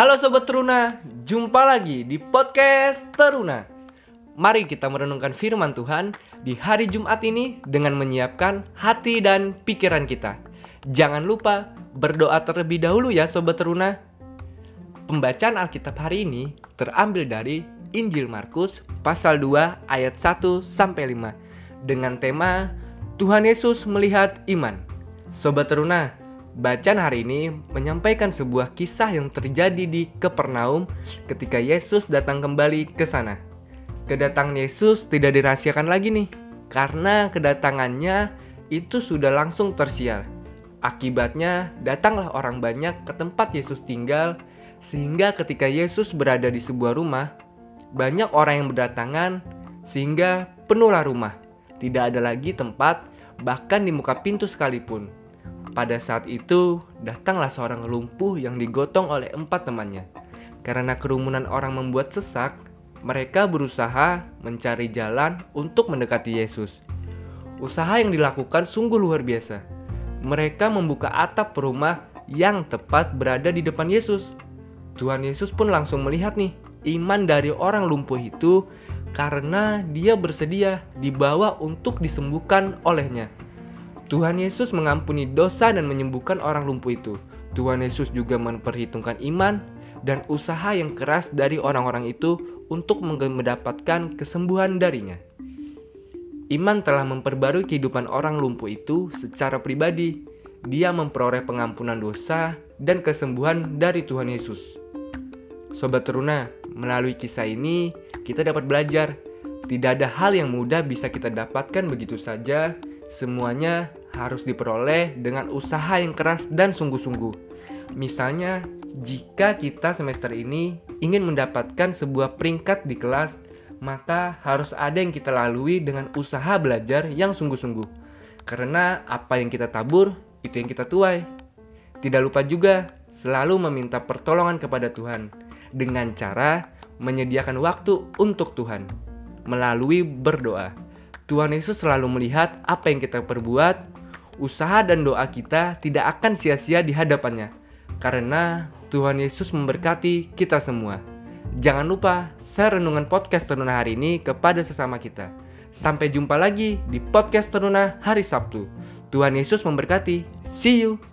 Halo Sobat Teruna, jumpa lagi di podcast Teruna. Mari kita merenungkan firman Tuhan di hari Jumat ini dengan menyiapkan hati dan pikiran kita. Jangan lupa berdoa terlebih dahulu ya Sobat Teruna. Pembacaan Alkitab hari ini terambil dari Injil Markus pasal 2 ayat 1 sampai 5 dengan tema Tuhan Yesus melihat iman. Sobat Teruna, bacaan hari ini menyampaikan sebuah kisah yang terjadi di Kepernaum ketika Yesus datang kembali ke sana. Kedatangan Yesus tidak dirahasiakan lagi nih, karena kedatangannya itu sudah langsung tersiar. Akibatnya, datanglah orang banyak ke tempat Yesus tinggal, sehingga ketika Yesus berada di sebuah rumah, banyak orang yang berdatangan, sehingga penuhlah rumah. Tidak ada lagi tempat bahkan di muka pintu sekalipun. Pada saat itu, datanglah seorang lumpuh yang digotong oleh empat temannya. Karena kerumunan orang membuat sesak, mereka berusaha mencari jalan untuk mendekati Yesus. Usaha yang dilakukan sungguh luar biasa. Mereka membuka atap rumah yang tepat berada di depan Yesus. Tuhan Yesus pun langsung melihat nih iman dari orang lumpuh itu karena dia bersedia dibawa untuk disembuhkan olehnya. Tuhan Yesus mengampuni dosa dan menyembuhkan orang lumpuh itu. Tuhan Yesus juga memperhitungkan iman dan usaha yang keras dari orang-orang itu untuk mendapatkan kesembuhan darinya. Iman telah memperbarui kehidupan orang lumpuh itu secara pribadi. Dia memperoleh pengampunan dosa dan kesembuhan dari Tuhan Yesus. Sobat Teruna, melalui kisah ini kita dapat belajar tidak ada hal yang mudah bisa kita dapatkan begitu saja. Semuanya harus diperoleh dengan usaha yang keras dan sungguh-sungguh. Misalnya, jika kita semester ini ingin mendapatkan sebuah peringkat di kelas, maka harus ada yang kita lalui dengan usaha belajar yang sungguh-sungguh. Karena apa yang kita tabur, itu yang kita tuai. Tidak lupa juga selalu meminta pertolongan kepada Tuhan dengan cara menyediakan waktu untuk Tuhan melalui berdoa. Tuhan Yesus selalu melihat apa yang kita perbuat, usaha dan doa kita tidak akan sia-sia di hadapannya. Karena Tuhan Yesus memberkati kita semua. Jangan lupa share renungan podcast Teruna hari ini kepada sesama kita. Sampai jumpa lagi di podcast Teruna hari Sabtu. Tuhan Yesus memberkati. See you.